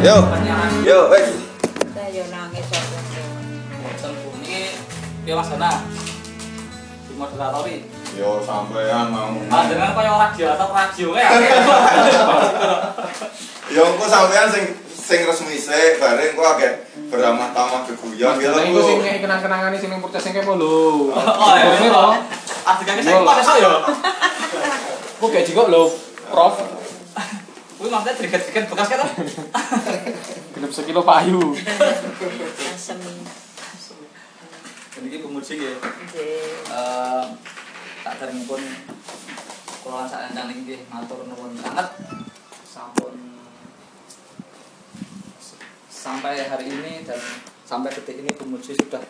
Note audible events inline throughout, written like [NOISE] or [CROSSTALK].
Yo. Yo, wes. Saya yo nangis aku. Boten Bu niki piye Mas Dana? Di moderatori. Yo sampean mau. Panjenengan kaya radiator radio kae. Yo engko sampean sing sing resmi sik bareng kok agak beramah tamah geguyon gitu Nah, iku sing Bu. ngeki kenang-kenangan sing ning podcast sing kepo lho. Oh, iya. Ini lho. Adegannya saya kok esuk ya. Ku gaji kok lho, Prof. Kuwi maksudnya triget-triget bekas kan? [LAUGHS] Genep sekilo payu. Asem. Jadi iki pemuji nggih. Nggih. Eh tak derengipun kula sak encang nggih matur nuwun sanget sampun sampai hari ini dan sampai detik ini pemuji sudah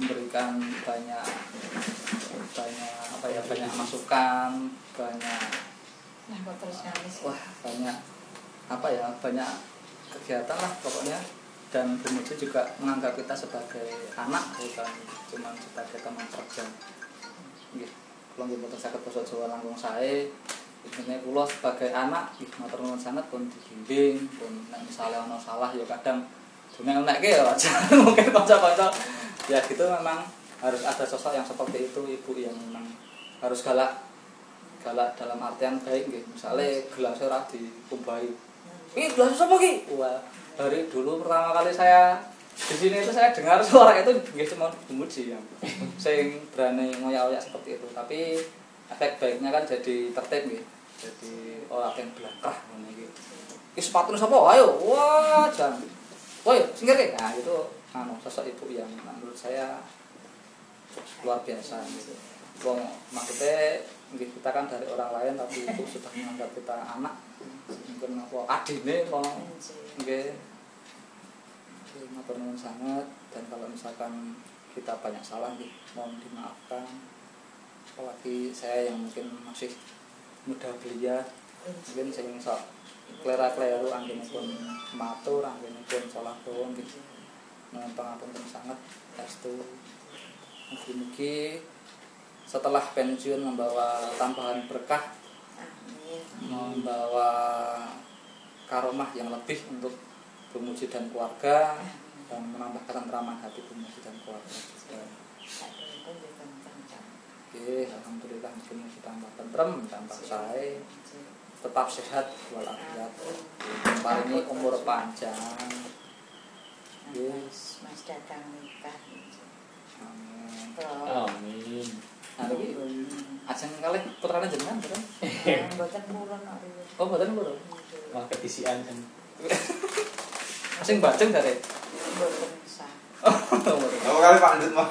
memberikan banyak banyak apa ya banyak masukan banyak Nah, wah banyak apa ya banyak kegiatan lah pokoknya. Dan pemuji juga menganggap kita sebagai anak bukan cuma sebagai teman kerja. Nggih kula nggih boten saged Jawa langkung sae Intinya kula sebagai anak nggih matur nuwun pun dibimbing pun misale ana salah ya kadang dunia nek ya wajar [LAUGHS] mungkin kanca-kanca. Ya gitu memang harus ada sosok yang seperti itu ibu yang memang harus galak galak dalam artian baik nggih misale gelasnya ora dikumbahi Ih, gelas apa ki? Wah, dari dulu pertama kali saya di sini itu saya dengar suara itu nggih cuma memuji ya. Sing berani ngoyak-ngoyak seperti itu, tapi efek baiknya kan jadi tertib nggih. Jadi orang yang belangkah ngene iki. Ki sepatu sapa? Ayo. Wah, jan. Woi, singkir ki. Nah, itu anu sosok ibu yang menurut saya luar biasa gitu. Wong maksudnya nggih kita kan dari orang lain tapi ibu sudah menganggap kita anak. Mungkin apa adine kok nggih. Nggih, matur nuwun sangat. Dan kalau misalkan kita banyak salah nggih mohon dimaafkan. Apalagi saya yang mungkin masih muda belia. Mungkin sing sok klera-kleru anggenipun matur anggenipun salah bawang nggih. Nuwun pangapunten sangat estu mugi-mugi setelah pensiun membawa tambahan berkah Amin. membawa karomah yang lebih untuk Bumuji dan keluarga dan menambah ketentraman hati Bumuji dan keluarga Oke, alhamdulillah mungkin tambah tentrem, tambah sae, tetap sehat walafiat. Paringi umur panjang. Yes. Mas datang nikah. Amin. Amin. Nah, iki ajeng kalih putrane jenengan betul? Mboten riyo. Oh, mboten lho. Wah, ketisian kan. Sing bajeng dari. Mboten sah. Apa kali pandut mah?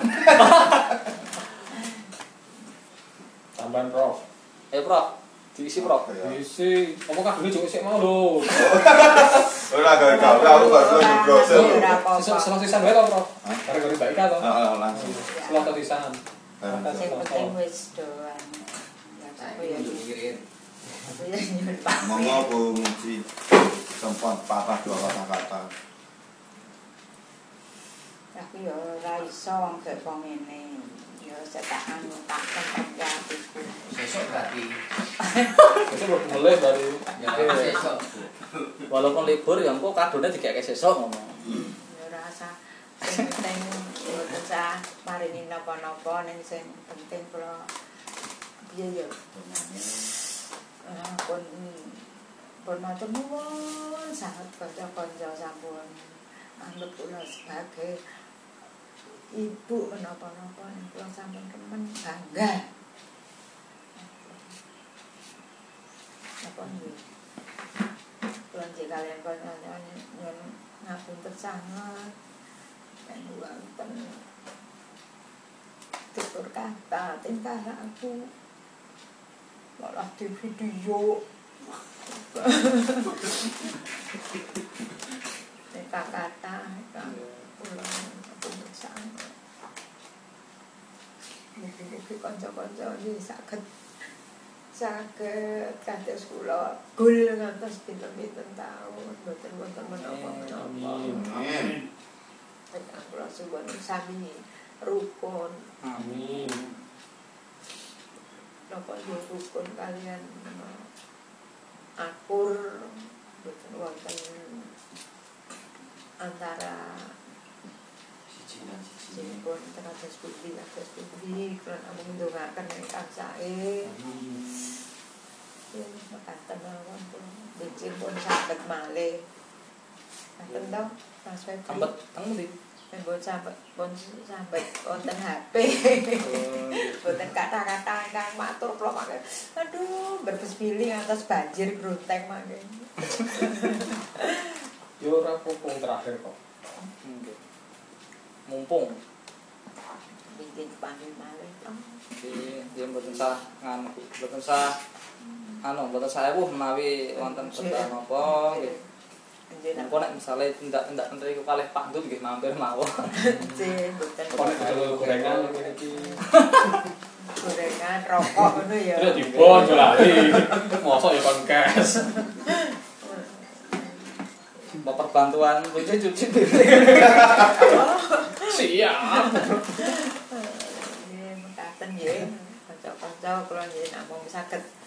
Tambahan Prof. Ayo, Prof. Diisi, Prof. Ya. Isi, apa kadune juga sik mau lho. Ora gagal, aku baru juga. Ora apa-apa. Sesuk selasisan wae to, Prof. Gara-gara baik to. Heeh, langsung. Selasa sisan. Sing penting wis doan. Ya [LAUGHS] aku ya aku ya nyuwun pamit. Monggo Bu Muji sempat patah dua kata-kata. Aku ya ora iso wong gek wong ngene. Ya setak anu tak tempat atiku. Sesuk berarti. [LAUGHS] Itu baru mulai baru. Ya, sesuk. Walaupun libur ya engko kadone dikek sesuk ngomong. Ya ora usah sing penting mboten usah maringi napa-napa ning sing penting kula piye ya. Ah, pun pun matur nuwun sangat kanca-kanca sampun anggap kula sebagai ibu menapa-napa ning kula sampun remen bangga. Apa nggih? Kula nggih kalian kanca nyuwun ngapunten sangat. Dan wonten tutur kata tingkah aku. Malah di video. [LAUGHS] Tingkah kata kan ulang pemeriksaan. Mungkin-mungkin konco-konco ini sakit sakit kados kula gul ngantos pinten-pinten tahun. Boten-boten menapa-menapa. Amin. Kula suwun sami rukun. Amin. napa yo rukun kalian? Akur boten wonten antara Siji dan siji. Jinipun teratus budi atus budi Kulon amung ndongaken ingkang sae mekaten mawon kula Bijil pun saged malih. Ngaten to Mas Febri? Sambet teng ndi? Pun sampai pun sampai wonten HP Oh, Boten kata-kata ingkang matur kula mangke. Aduh, berbes pilih atas banjir groteng mangke. Yo ora terakhir kok. Mumpung Bikin panggil malih. Oh, Nggih, nggih mboten sah nganu, mboten sah anu, mboten sah ewu menawi wonten berkah napa nggih. Engko nek misale tindak-tindak menteri ku kalih Pak Ndut nggih mampir mawon. nggih, boten Kok nek dodol gorengan iki. [LAUGHS] gorengan, rokok ngono ya. Terus dibon yo lali. Mosok ya kon cash. Bapak bantuan cuci cuci piring. Siap. Nggih, mekaten nggih. Kanca-kanca kula nggih namung saged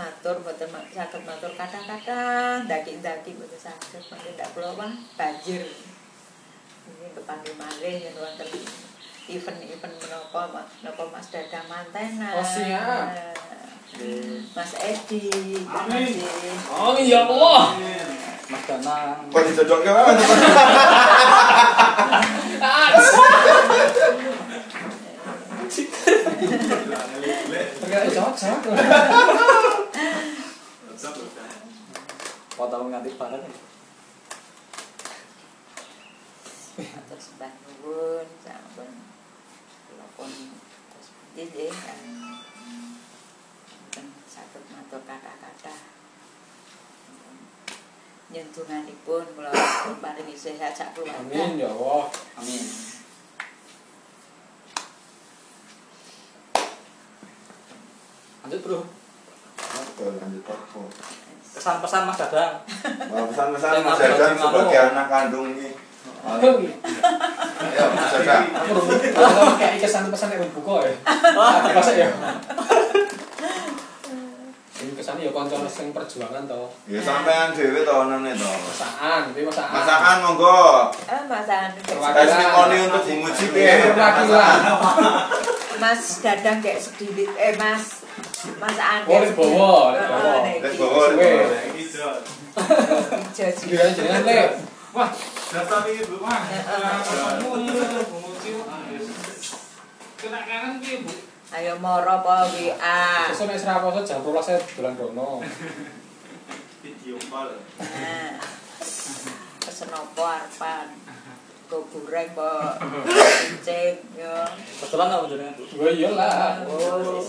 matur boten ma- saged matur kata-kata ndaki-ndaki boten saged mangke ndak kula wah banjir. Ini kepanggil malih yen wonten event-event menapa menapa Mas Dadang mantenan. Oh, siap. Mas Edi, Amin. Oh ya Allah. Mas Danang. Kok dijodokke wae teman. Enggak cocok. [LAUGHS] Tau nganti bareng. Matur sembah nuwun sampun kula pun terus nggih kan. Mboten saged matur kata-kata. Nyendunganipun kula pun paringi sehat sak keluarga. Amin ya Allah. Amin. Lanjut bro, lanjut Pak. kesan-pesan Mas Dadang. Wah, pesan-pesan Mas Dadang sebagai anak kandung ini. Ayo, Mas Dadang. Aku udah kayak kesan pesan yang buka ya. Tapi masa ya. Ini kesannya ya konco sing perjuangan toh. Ya sampean dhewe to onone to. Masakan, tapi masakan. Masakan monggo. Eh masakan. Testimoni untuk Bu Muji piye? Mas Dadang kayak sedikit eh Mas Mas Andi. Oh, bawa, lek Suwe. bawa. Giliran jenengan le. Wah, Daftar ini Bu Mah. Kena kanan ki Bu. Ayo moro apa WA. sesuk nek sira poso jam 12 saya dolan rono. Video call. Nah. Pesen apa arepan? Go goreng cincin ya. Kebetulan nggak Bu? Gua iyalah. Oh.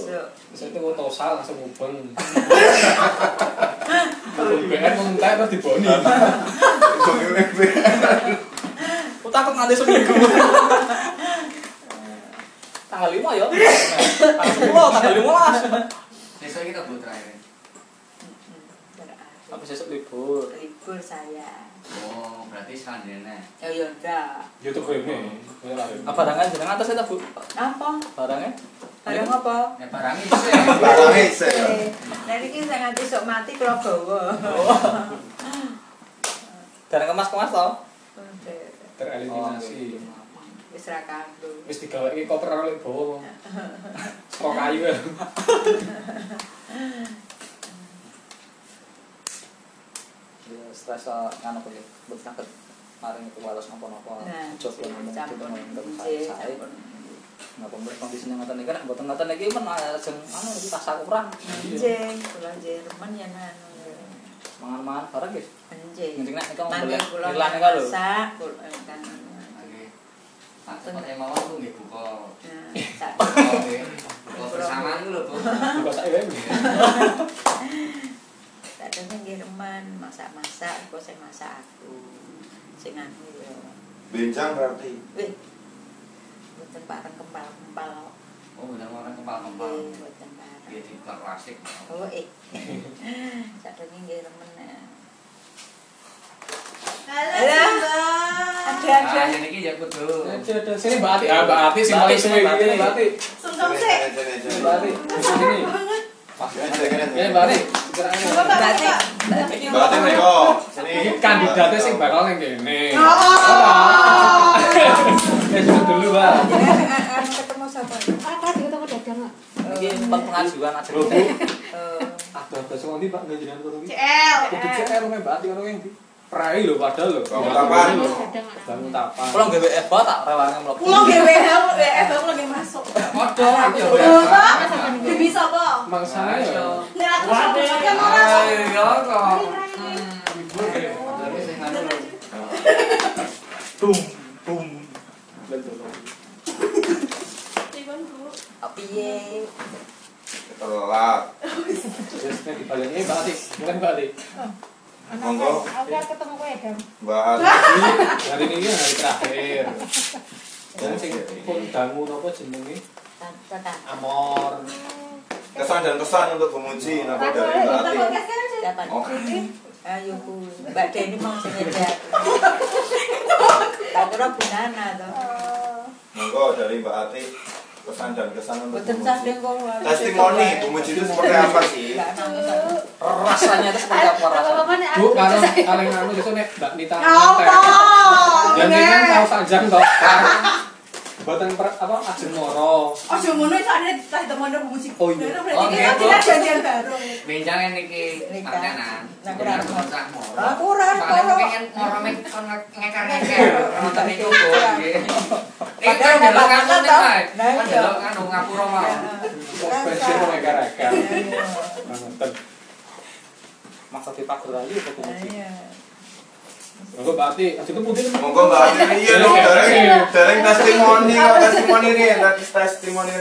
Saya itu mau tosal langsung mubeng. BN [LAUGHS] mau entek terus diboni. [LAUGHS] Aku takut nganti seminggu. tanggal 5 ya. Tanggal 10, tanggal 15. Besok kita buat terakhir. Habis besok libur. libur saya. Oh, berarti seandainya. Ya ya ndak. YouTube ini. Ya lah. Ah, barangnya jenengan atas itu Bu. Apa? Barangnya? Barang apa? Ya barang itu sih. Barang isi ya. Eh, Nah iki saya nganti sok mati kula gawa. Barang kemas-kemas toh? Tereliminasi. Wis ra kandung. Wis digaweki koper karo lek bawa. Stok kayu ya. Ya stres nganu kok ya. Mboten saged maring itu walos napa-napa. Nah, kula ngomong gitu ngomong saya. campur. Napa mbok kondisine ngoten iki nek mboten ngoten iki men ajeng anu iki rasa kurang. Anjing, kula remen yen anu. Mangan-mangan bareng nggih. Anjing. Penting nek niku Mangke mbeli kula nilane ka lho. kula kan. Oke. Tak sempat emang aku nggih buka. Nah, sak. [LAUGHS] Buka bersama itu lho, Bu. Buka [LAUGHS] sak [LAUGHS] nggih remen masak-masak, kok sing masak aku. Sing anu ya. Benjang berarti. Wih. Mboten bareng kempal-kempal. Oh, benar orang kempal-kempal. Nggih, mboten bareng. Dia di klasik. Oh, [LAUGHS] eh. Sadene nggih remen. Halo, Ada ada. Ah, ini ki ya kudu. Sini Mbak Ati. Ah, Mbak Ati sing paling suwe iki Mbak Ati. Sini, sini, sini, sini. Mbak Ati. Sini. Ya, Mbak Ati. Berarti mereka ini kandidatnya sing bakal ning kene. Oh, ya sudah dulu pak. Ketemu siapa? Ah tadi ketemu dagang. Ini pengajuan ada. Ada ada sih nanti pak ngajarin kau iki. CL. Kita CL nih pak, tiga nih. Prai lho padahal lho. Tapan. Bangun tapan. Pulang eba tak rewange mlebu. Pulang GW, WF aku lagi masuk. Odo aku Gak bisa kok. Mangsane ya. Nek aku kan ora. Kok. Anu. Tum tum. Piye? telat. Nek dibalik ini Ati, bukan Ati. Monggo Aku ketemu kowe, Dam. Mbak Ati. [LAUGHS] Hari ini kan hari terakhir. Dan sing pun dangu napa jenenge? Amor. Kesan dan kesan untuk memuji nama dari Mbak Ati. Oke. Ayo ku, Mbak Deni mau sengaja. [LAUGHS] Tak kira bunana toh. Monggo dari Mbak Ati kesan dan kesan untuk Boten sandeng kok. Testimoni memuji itu seperti apa sih? Rasanya itu seperti apa rasanya? Bu, kalau kalau nganu itu nek Mbak Nita. Ini kan tahu sanjang toh. [LAUGHS] Boten per apa ajeng moro. Aja ngono iso ada teh temen karo musik. Oh iya. Berarti kita tidak janjian baru. Bincang ini ki kancanan. Aku ora moro. Aku ora moro. Pengen moro mek kon ngekar-ngekar. Nonton itu kok. Nek ora ngapa to. Nek ora kan ngapura wae. Pensi mau ngekar-ngekar. Maksud dipakur lagi kok. Iya. Monggo Mbak Ati, putih. Monggo Mbak Ati iya dong dereng dereng testimoni testimoni ini dari testimoni.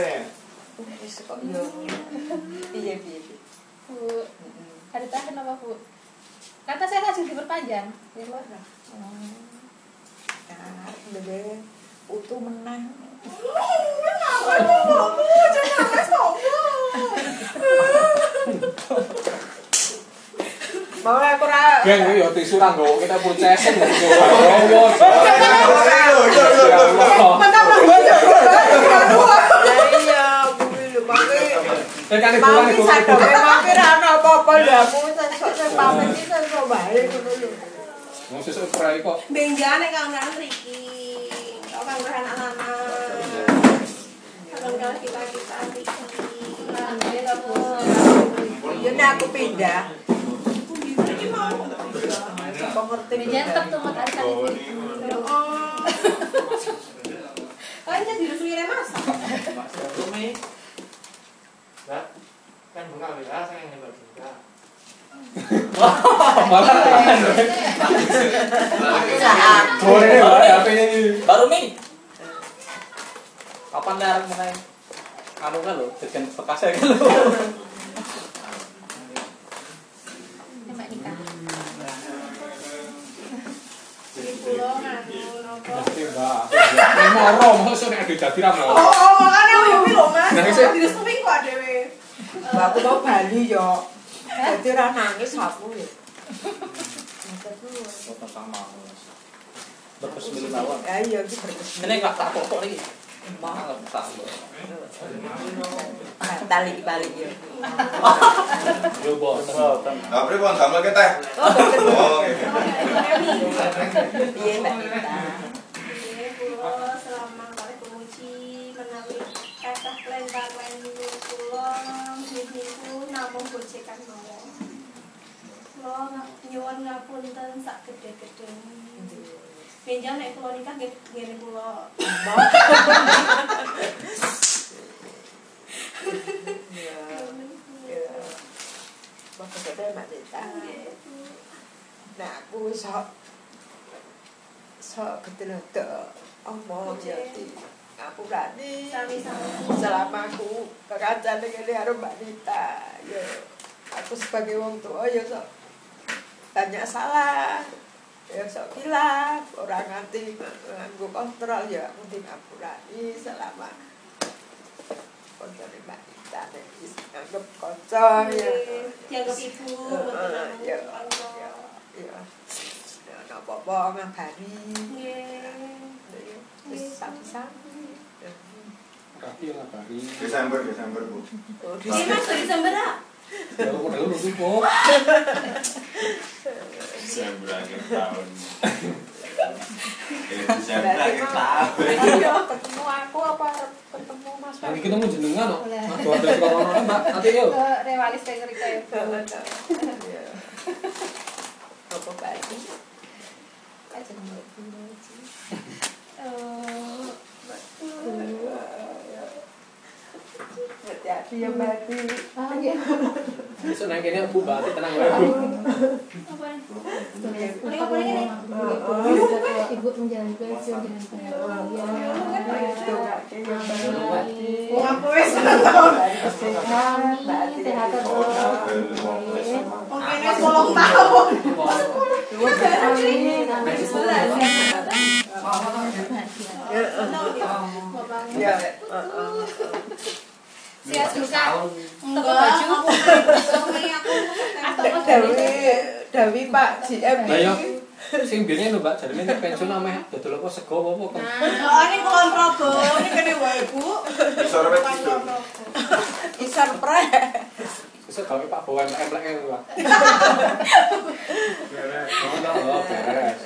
Piye piye. piye. Bu, hari terakhir kenapa Bu? Kata saya langsung diperpanjang. Ya. Nah, bebe utuh menang. Mau aku ra Geng yo tisu ra nggowo kita processing yo. Iya iya iya. Mantap lah bojo. Lah iya, bumi lu mangke. Tekan ibu Mami ibu. sadar mangke ra ono apa-apa lho aku sesuk sing pamit iki sesuk bae ngono lho. Mau sesuk prai kok. Benjane kang nang mriki. Kok kang anak-anak. Kang kang kita-kita mriki. Iya nek aku pindah. Nyentek tuh mat hari Oh, ini. Kan jadi rusuknya Mas. Rumi. Kan bunga saya yang nyebar bunga. Malah Saat. Boleh nih, Mbak, HP-nya ini. Baru nih. Kapan mulai? Anu kan lo, bekasnya kan lo. Nikah. Ya ora ngono kok. Mesti ba. Ya ora dadi ra Oh, makane aku iki lho, Mas. Dadi sing dadi kok dhewe. Aku mau Bali yo. Dadi ora nangis aku yo. Kok sama aku. Berkesmilan lawan. Ya iya iki berkesmilan. Ini enggak tak pokok iki. Mahal iki balik yo. Yo, bos. Lah pripun damel ke teh? Oh, oke. Piye Mbak Nita? Ini pulau selama kali kemuci menawi kathah kelentang-kelentang pulau niku namung gojekan mawon. Pulau nyuwun ngapunten sak gede-gede. Benjang nek pulau nikah nggih ngene pulau. Iya. Iya. Maksudnya Mbak Nita. Nah aku sok sok ketelada omong ya di aku berani selama aku kekacan dengan karo Mbak Nita ya aku sebagai wong tua ya sok banyak salah ya sok kilap orang nganti nganggo kontrol ya aku di ngapurani selama kontrol Mbak Nita nek wis nganggep kanca ya Dianggap ibu, Heeh, betul ya ya ya ya ngabari Nggih. wis sami-sami Rapi lah, Bari. Desember Desember Bu. Oh, dari Desember ah. Ya modal lu tuh. Desember akhir tahun. Eh, Desember akhir tahun. Ayo ketemu aku apa ketemu Mas Nanti Febri? kita mau jenengan. Boleh. Aduh, ada corona Mbak. Nanti yuk. Ke Rewalis kayak ngerika ya. Apa bagi? Aja dulu aja. Hati-hati ya Bati. Ah, iya. Besok naik ini aku Mbak, tenang ya. Boleh, ini. Ibu menjalankan kewajiban dengan baik. Itu kaki ya Bati. Wong aku wis Sehat, Bati. Sehat terus. Wong kene 10 tahun. Amin. Ya. Siap juga. Toko Enggak. Baju. Suami aku. Atau Dawi, Dawi Pak GM Lah yo. Sing biyen lho Mbak, nek pensiun ameh dodol apa sego apa apa. kan. Oh, ini kulon Probo. Ini kene wae, Bu. Bisa repet. Isar pre. Besok gawe Pak Bawan emlek e Pak. No, oh, beres.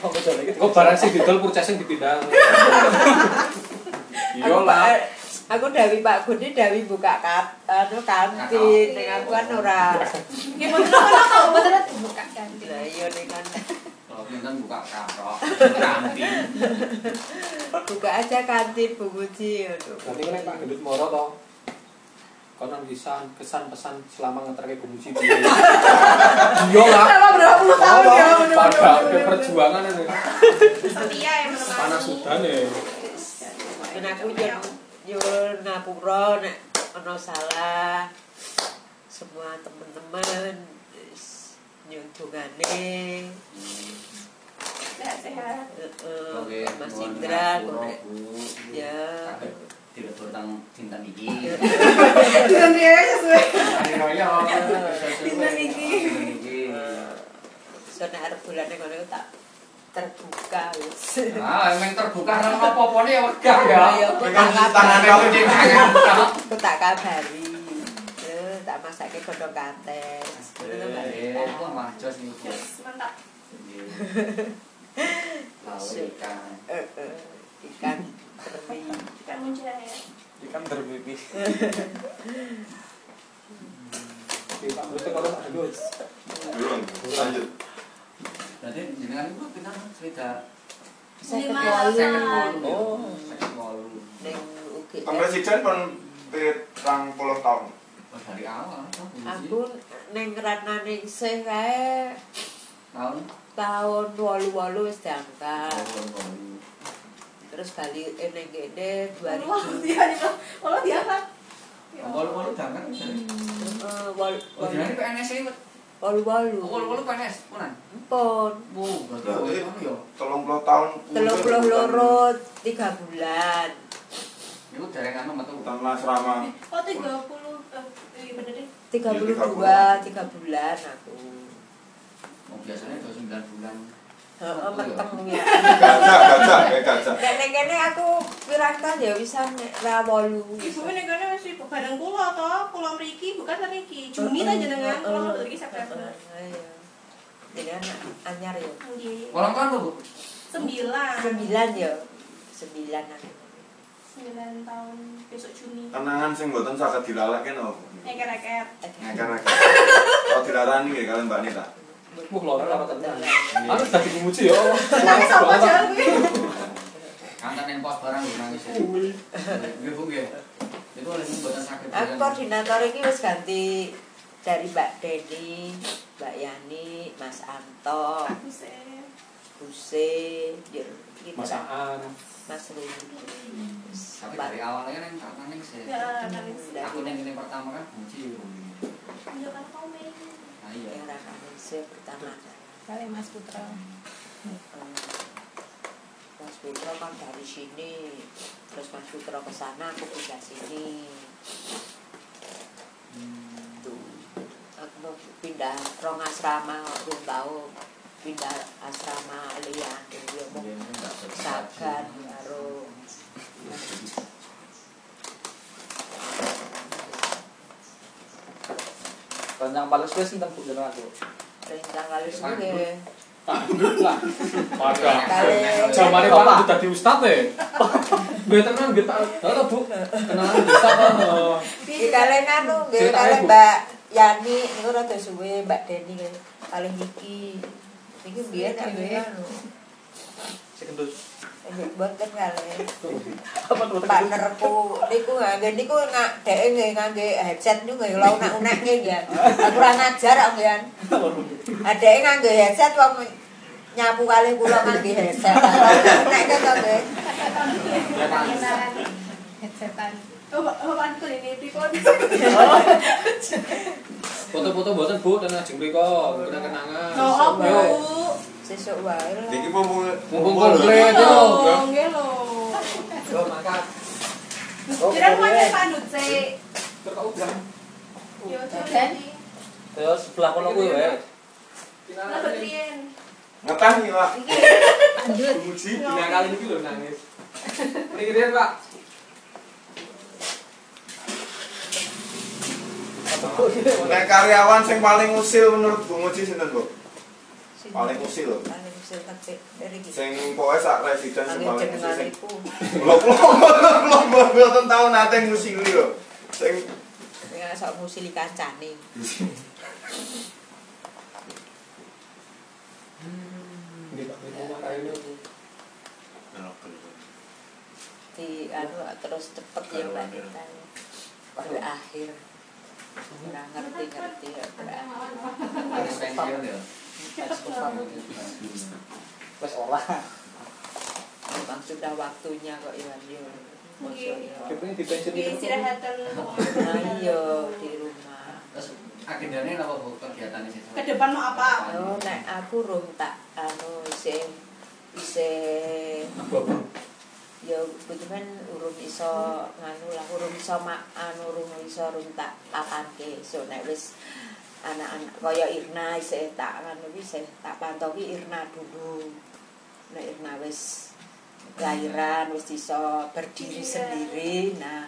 Kok betul barang sing didol purchasing dipindah. Iya lah. Aku Dawi Pak Gudi Dawi buka kat, anu kantin, dengan kan ora. Nggih, mboten apa-apa, Bu. Betul buka kantin. Lah iya nih kan Kalau pinten buka kaprok, kantin. buka aja kantin Bu Budi. Nanti kan Pak Gendut Moro to. Konon kesan kesan pesan selama ngeterke gumuji piye. Iya lah. Selama berapa puluh tahun ya. Pada perjuangan ini. Setia ya. Panas sudah nih. Dan aku yo ngapura nek ana salah. Semua teman-teman. Sehat-sehat. Heeh, Oke, Mas Indra ya. Kabeh direktur tang dinten iki. Dan [LAUGHS] dia sesuai. Hari raya. Dinten iki. Dinten iki. So nek arep bulane tak terbuka wis. Ah, emang terbuka nang apa-apa ya wegah ya. Tangan kabari. kamu. Aku tak kabari. Eh, tak masake godhong kates. Ngono Eh, mah jos niku. Mantap. Ikan. Eh, eh, ikan teri. Ikan muncul ya. Ikan terbibi. Oke, Pak kalau. Belum. Lanjut. Berarti jenengan itu pinten Swida. Saya. Second wall. Oh, UGM. Pak Presiden pun pirang puluh tahun. Oh, dari awal. Aku ning ranane isih kae tahun tahun 88 wis diangkat. baru. Terus bali eh, ning kene Wah, 2000. dia itu. Kalau dia kan. Walu-walu jangan dari. Heeh, wal Oh, jenengan PNS iki. Walu-walu. Oh, walu-walu PNS, punan. Pun. Bu, berarti Berarti oh, anu ya. telung puluh tahun. Telung puluh loro tiga bulan. Niku dereng anu metu. Hutan asrama. Oh, 30. Eh, iya bener deh. tiga puluh Tiga dua tiga bulan aku. Oh, biasanya udah 9 bulan. Heeh, meteng ya. Gajah, gajah, kayak gajah. Nek ning kene aku ya bisa nek ra wolu. Ibu ini kan masih bareng kula toh, kula mriki bukan mriki. Juni ta jenengan, kula mriki September. Iya. Jadi anak anyar ya. Nggih. Ulang tahun Bu. Sembilan. Sembilan ya. Sembilan aku. Sembilan tahun besok Juni. Kenangan sing mboten saged dilalekne no. Eker-eker. Ngekar-ngekar. [LAUGHS] Kalau dilarani nggih kalian Mbak Nita. Wah, loro ora tenan. Anu dadi gumuji ya. Tapi sama jalan kuwi. Kangen yang pos barang lu nangis. Nggih Bu nggih. Itu oleh mboten sakit. Aku koordinator iki wis ganti dari Mbak Deni, Mbak Yani, Mas Anto, Aku sih. Buse, ya, gitu lah. Masakan. Mas Ruli. Tapi dari awalnya kan yang tak nangis ya. Ya, nangis. Aku yang ini pertama kan kunci. Iya kan kau main. Iya. Yang saya pertama. Kali Mas Putra. Mas Putra kan dari sini. Terus Mas Putra ke sana aku pindah sini. Tuh. Aku mau pindah rong asrama belum tahu. Pindah asrama liane ya mau sagan Rencang paling suwe sinten Bu jenengan Bu? kali suwe Tanduk lah. Pada. kali Jamane Pak udah di ustad ya. Gue tenan gue tak. Halo Bu. Kenalan bisa apa? Iki kali anu nggih Bu. Mbak Yani niku rada suwe Mbak Deni kali kali niki niki biyen nggih anu Si gendut. nggih boten kali partnerku niku nggih niku nak dhek nggih ngangge headset niku nggih kula unek-unekke ya. Aku ora ngajar kok nggih. Adeke ngangge headset wong nyapu kali kula ngangge headset. Unekke to nggih. Kenalan headsetan. Oh, bapak ini pripun? Foto-foto mboten Bu tenan ajeng kena kenangan. Oh, Bu. Sesuk wae lah. Niki mumpung Mumpung komplit, lho. yo. Nggih lho. Yo mangkat. Kira mana pandut sih? Kok udah. Yo, Dan? jadi. Ya sebelah kono kuwi wae. Lah betrien. Ngetah nih, Pak. Lanjut. Muji. Tiga kali ini lho nangis. Gede Pak. Nek karyawan sing paling usil menurut Bu Muji sinten, Bu? Paling usil. Paling usil ketik dari iki. Sing pokoke sak residen sing paling usil sing iku. Lho, kula kula mboten tau nate ngusili lho. Sing Ya sok musili kancane. Di anu terus cepet ya Mbak Nita. Pada akhir. Ora ngerti-ngerti ya. Ya. Wes ora. Memang sudah waktunya kok Iwan yo. Ya. Kepengin dipensiun Di Nah iya di rumah. Terus agendanya apa Bu kegiatan di situ? ke depan mau apa? Oh, nek aku rum tak anu isih isih ya bujuman urung iso nganu lah urung iso mak anu urung iso urung tak papanke so nek wis anak-anak kaya Irna isih tak iki isih tak pantoki Irna dulu. Nek Irna wis lahiran wis iso berdiri sendiri nah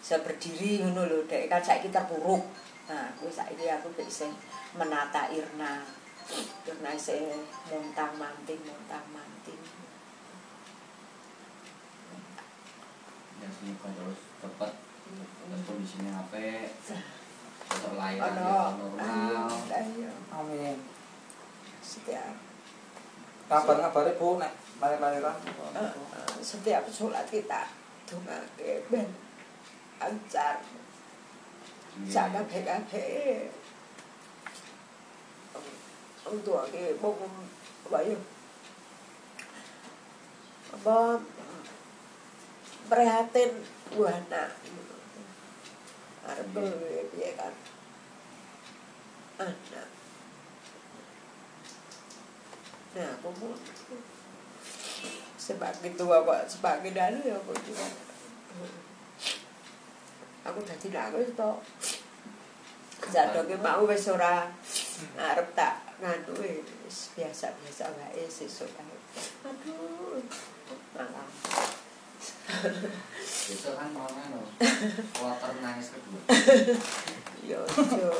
iso berdiri ngono lho dek. Kan saiki terpuruk. Nah kuwi saiki aku wis isih menata Irna. Irna isih montang manting montang manting Ya sini terus cepet terus kondisinya apa? Tetap lahiran Ono ya, normal. ayo Amin. setiap Kabar ngabare Bu nek lahir-lahiran. eh, setiap sholat kita dongake ben lancar Iya. sama kabeh untuk ake bangun apa ya apa prihatin wah nak arep gawe piye kan? Anak nah aku pun. Sebagai tua kok sebagai dalu ya aku juga. Aku dadi nangis to jadoke mau wis ora arep tak nganu wis biasa-biasa wae sesuk ae aduh malah Besok kan mau. Kloter nangis kedua. [LAUGHS] yo yo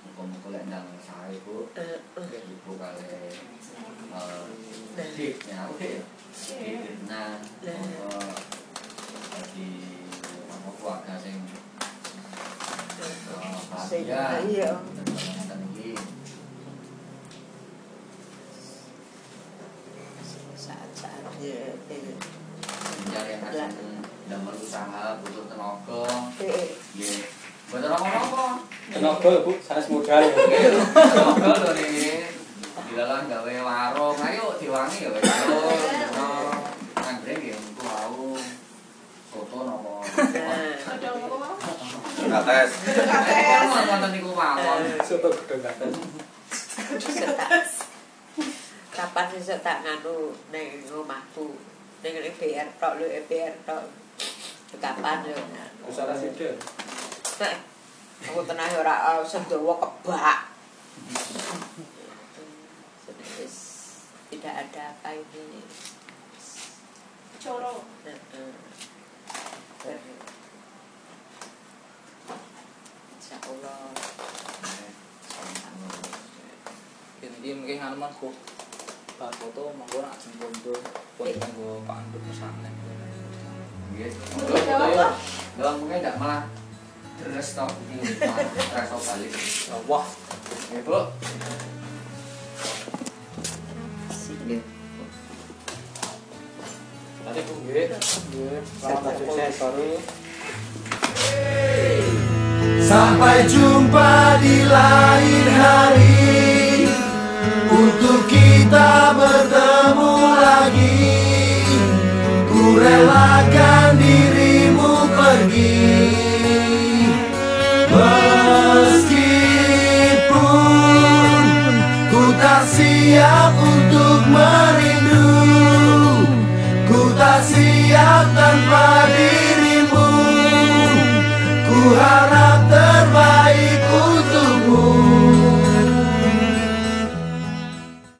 Muka-muka lek ndang sae Bu. eh, eh. Ibu kali eh dik ya oke. Nah, jadi monggo keluarga sing eh, Sing bahagia. iya. Ngeten iki. saat-saatnya eh, Mencari yang asing damel usaha butuh tenaga. eh, Nggih. Mboten apa-apa. Tenaga lho, Bu, sanes modal. Tenaga lho nih. Dilalang gawe warung, ayo diwangi gawe warung. Andre nggih engko mau soto napa. Kates. Eh, wonten niku mawon. Soto gedung katen. setak kapan sih tak nganu neng rumahku neng EBR tok lu EBR tok kapan yo Usaha sida. Nah, aku tenang ora uh, sedawa kebak Wis tidak ada apa ini Coro. Heeh. Insya Allah. Jadi mungkin halaman kok bar foto monggo nak foto kondo pun monggo Pak Anduk pesantren. Iya. Nggih. Iya. Dalam ya, mungkin tidak malah deres tau iki rasa balik. Wah. Ya, Bu. Nggih. Tadi ku nggih. Nggih. Selamat sukses, Sorry. Sampai jumpa di lain hari. Untuk kita bertemu lagi. Kurelakan dirimu pergi. Meskipun ku tak siap untuk merindu Ku tak siap tanpa dirimu. Ku harap